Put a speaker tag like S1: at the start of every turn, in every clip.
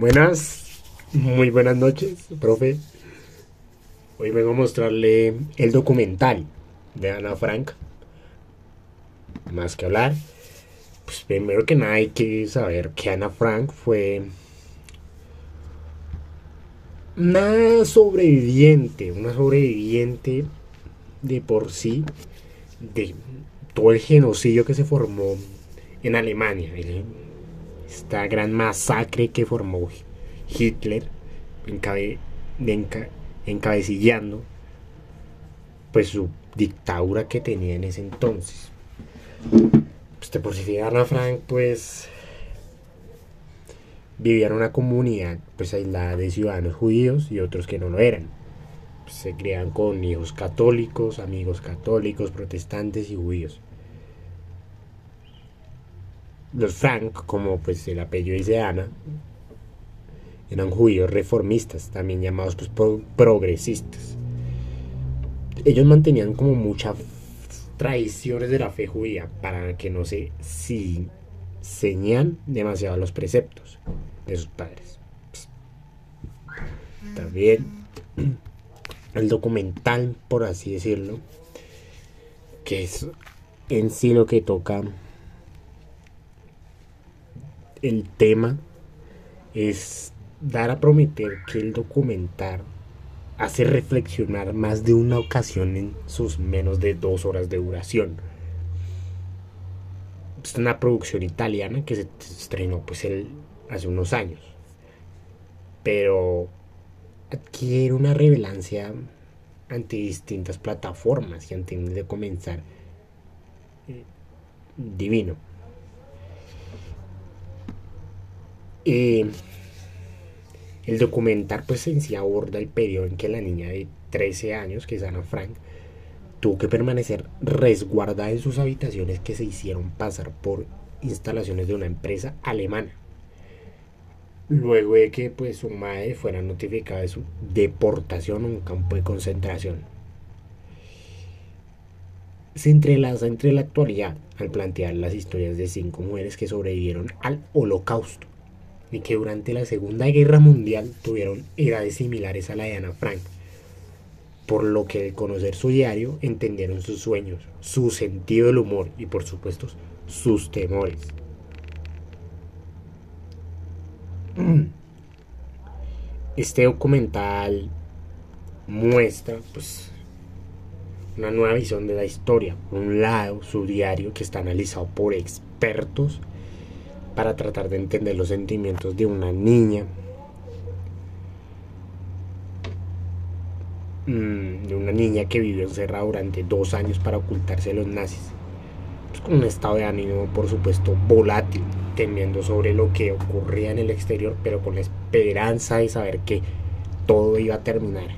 S1: Buenas, muy buenas noches, profe. Hoy vengo a mostrarle el documental de Ana Frank. Más que hablar, pues primero que nada hay que saber que Ana Frank fue una sobreviviente, una sobreviviente de por sí de todo el genocidio que se formó en Alemania, esta gran masacre que formó Hitler encabe, encabecillando pues su dictadura que tenía en ese entonces. Pues por si Ana Frank pues vivía en una comunidad pues aislada de ciudadanos judíos y otros que no lo eran. Se criaban con hijos católicos, amigos católicos, protestantes y judíos. Los Frank, como pues el apellido dice Ana, eran judíos reformistas, también llamados pues, progresistas. Ellos mantenían como muchas tradiciones de la fe judía para que no se si señan demasiado los preceptos de sus padres. También el documental, por así decirlo, que es en sí lo que toca el tema es dar a prometer que el documental hace reflexionar más de una ocasión en sus menos de dos horas de duración. Es una producción italiana que se estrenó pues el, hace unos años. Pero adquiere una relevancia ante distintas plataformas y antes de comenzar eh, divino. Eh, el documental pues en sí aborda el periodo en que la niña de 13 años, que es Ana Frank, tuvo que permanecer resguardada en sus habitaciones que se hicieron pasar por instalaciones de una empresa alemana. Luego de que pues su madre fuera notificada de su deportación a un campo de concentración. Se entrelaza entre la actualidad al plantear las historias de cinco mujeres que sobrevivieron al holocausto y que durante la Segunda Guerra Mundial tuvieron edades similares a la de Ana Frank, por lo que al conocer su diario entendieron sus sueños, su sentido del humor y por supuesto sus temores. Este documental muestra pues una nueva visión de la historia. Por un lado, su diario que está analizado por expertos para tratar de entender los sentimientos de una niña, mm, de una niña que vivió encerrada durante dos años para ocultarse de los nazis. Pues con un estado de ánimo, por supuesto, volátil, temiendo sobre lo que ocurría en el exterior, pero con la esperanza de saber que todo iba a terminar.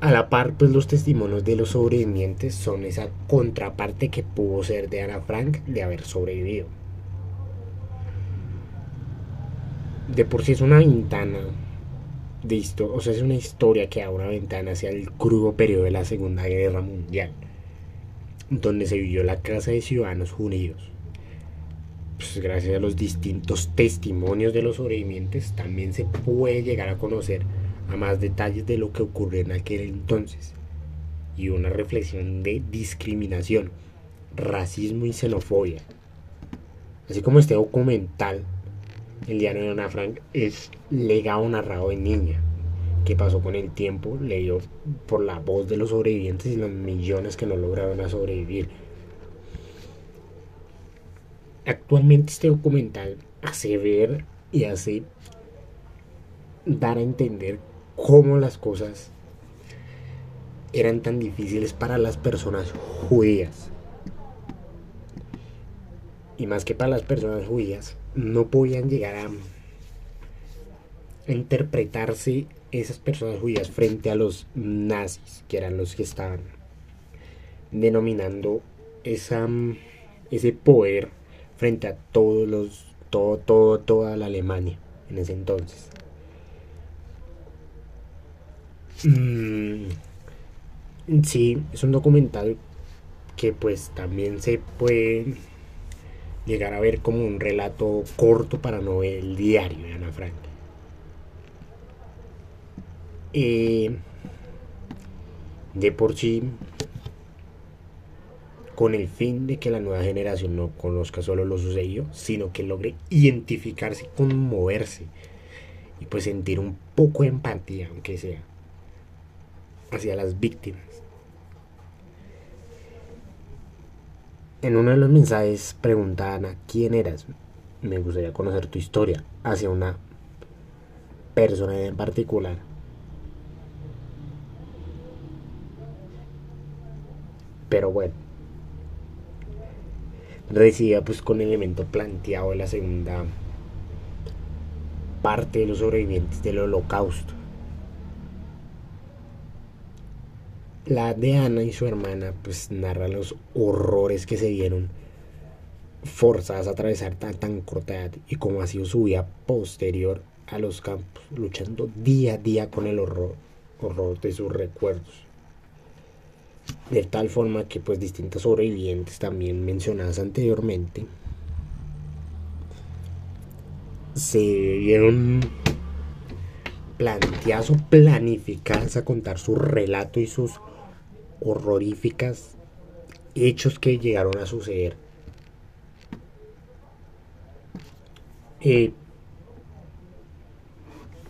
S1: A la par, pues los testimonios de los sobrevivientes son esa contraparte que pudo ser de Ana Frank de haber sobrevivido. De por sí es una ventana de o sea, es una historia que abre una ventana hacia el crudo periodo de la Segunda Guerra Mundial, donde se vivió la casa de ciudadanos judíos. Pues gracias a los distintos testimonios de los sobrevivientes, también se puede llegar a conocer a más detalles de lo que ocurrió en aquel entonces y una reflexión de discriminación, racismo y xenofobia. Así como este documental, el diario de Ana Frank, es legado narrado de niña, que pasó con el tiempo, leído por la voz de los sobrevivientes y los millones que no lograron sobrevivir. Actualmente este documental hace ver y hace dar a entender cómo las cosas eran tan difíciles para las personas judías. Y más que para las personas judías, no podían llegar a, interpretarse esas personas judías frente a los nazis, que eran los que estaban denominando esa, ese poder frente a todos los, todo, todo, toda la Alemania en ese entonces. Mm, sí, es un documental que pues también se puede llegar a ver como un relato corto para no ver el diario de Ana Frank. Eh, de por sí, con el fin de que la nueva generación no conozca solo lo sucedido, sino que logre identificarse, conmoverse y pues sentir un poco de empatía, aunque sea, hacia las víctimas. En uno de los mensajes pregunta Ana, ¿quién eras? Me gustaría conocer tu historia hacia una persona en particular. Pero bueno, recibía pues con el elemento planteado de la segunda parte de los sobrevivientes del holocausto. La de Ana y su hermana pues narra los horrores que se vieron forzadas a atravesar tan, tan corta edad y cómo ha sido su vida posterior a los campos, luchando día a día con el horror, horror de sus recuerdos. De tal forma que pues distintas sobrevivientes también mencionadas anteriormente se vieron planteadas o planificadas a contar su relato y sus horroríficas hechos que llegaron a suceder. Eh,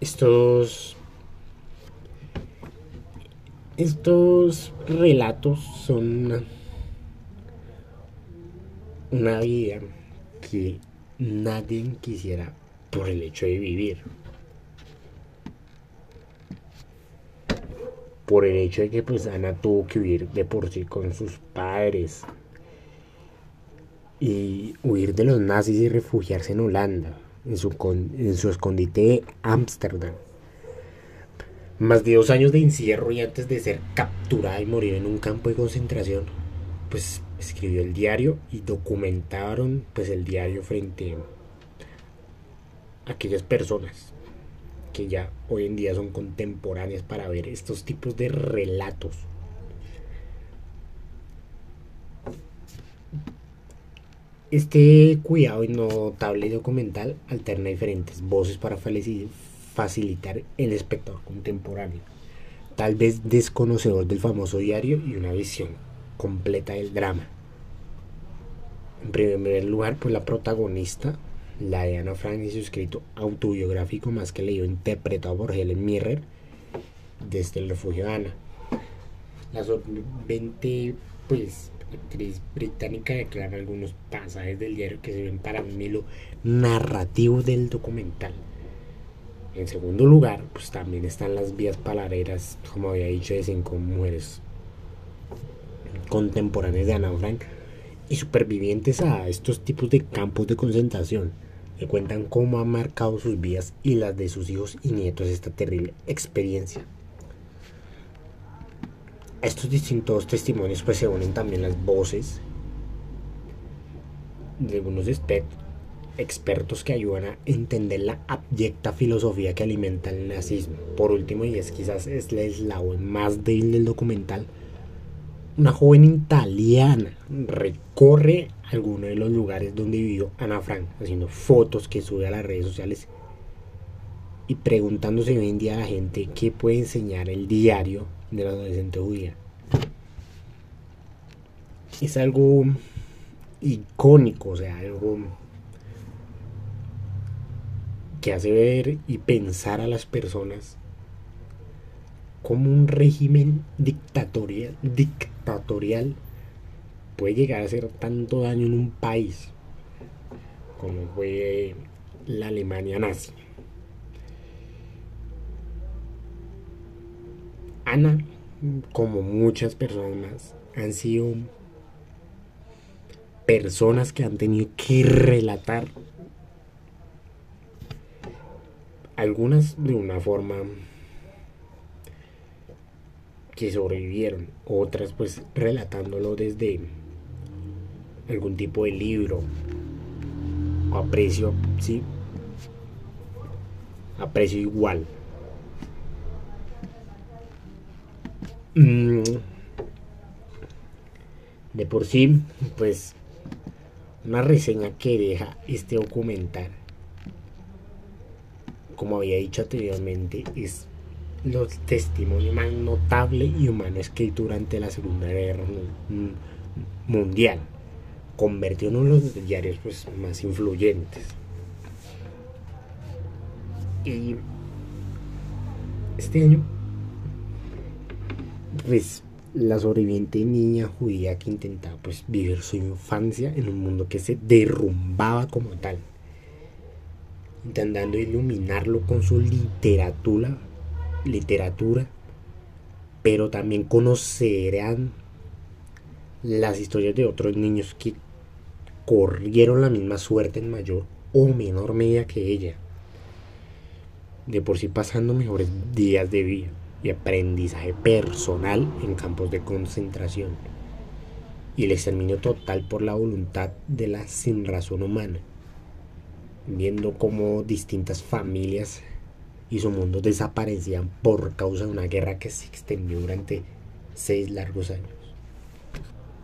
S1: estos estos relatos son una, vida que nadie quisiera por el hecho de vivir. Por el hecho de que pues Ana tuvo que huir de por sí con sus padres y huir de los nazis y refugiarse en Holanda, en su, en su escondite Ámsterdam. Más de dos años de encierro y antes de ser capturada y morir en un campo de concentración, pues escribió el diario y documentaron pues el diario frente a aquellas personas que ya hoy en día son contemporáneas para ver estos tipos de relatos. Este cuidado y notable documental alterna diferentes voces para facilitar el espectador contemporáneo, tal vez desconocedor del famoso diario y una visión completa del drama. En primer lugar, pues la protagonista, la de Ana Frank, y su escrito autobiográfico más que leído, interpretado por Helen Mirren, desde el refugio de Ana. La solvente, pues, actriz británica declara algunos pasajes del diario que sirven para un hilo narrativo del documental. En segundo lugar, pues también están las vías palabreras, como había dicho, de cinco mujeres contemporáneas de Ana Frank y supervivientes a estos tipos de campos de concentración que cuentan cómo han marcado sus vidas y las de sus hijos y nietos esta terrible experiencia. A estos distintos testimonios pues se unen también las voces de algunos expertos que ayudan a entender la abyecta filosofía que alimenta el nazismo. Por último, y es quizás es el eslabón más débil del documental, una joven italiana recorre algunos de los lugares donde vivió Ana Frank, haciendo fotos que sube a las redes sociales y preguntándose hoy en día a la gente qué puede enseñar el diario de la adolescente judía. Es algo icónico, o sea, algo que hace ver y pensar a las personas como un régimen dictatorial, dictatorial puede llegar a hacer tanto daño en un país como fue la Alemania nazi. Ana, como muchas personas han sido personas que han tenido que relatar algunas de una forma que sobrevivieron, otras pues relatándolo desde algún tipo de libro o aprecio, sí, aprecio igual. Mm, de por sí, pues una reseña que deja este documental, como había dicho anteriormente, es los testimonios más notable y humanos que durante la Segunda Guerra Mundial. Convirtió en uno de los diarios pues, más influyentes. Y este año, pues la sobreviviente niña judía que intentaba pues vivir su infancia en un mundo que se derrumbaba como tal, intentando iluminarlo con su literatura, literatura, pero también conocerán las historias de otros niños que corrieron la misma suerte en mayor o menor medida que ella. De por sí pasando mejores días de vida y aprendizaje personal en campos de concentración. Y el exterminio total por la voluntad de la sinrazón humana, viendo cómo distintas familias y su mundo desaparecían por causa de una guerra que se extendió durante seis largos años.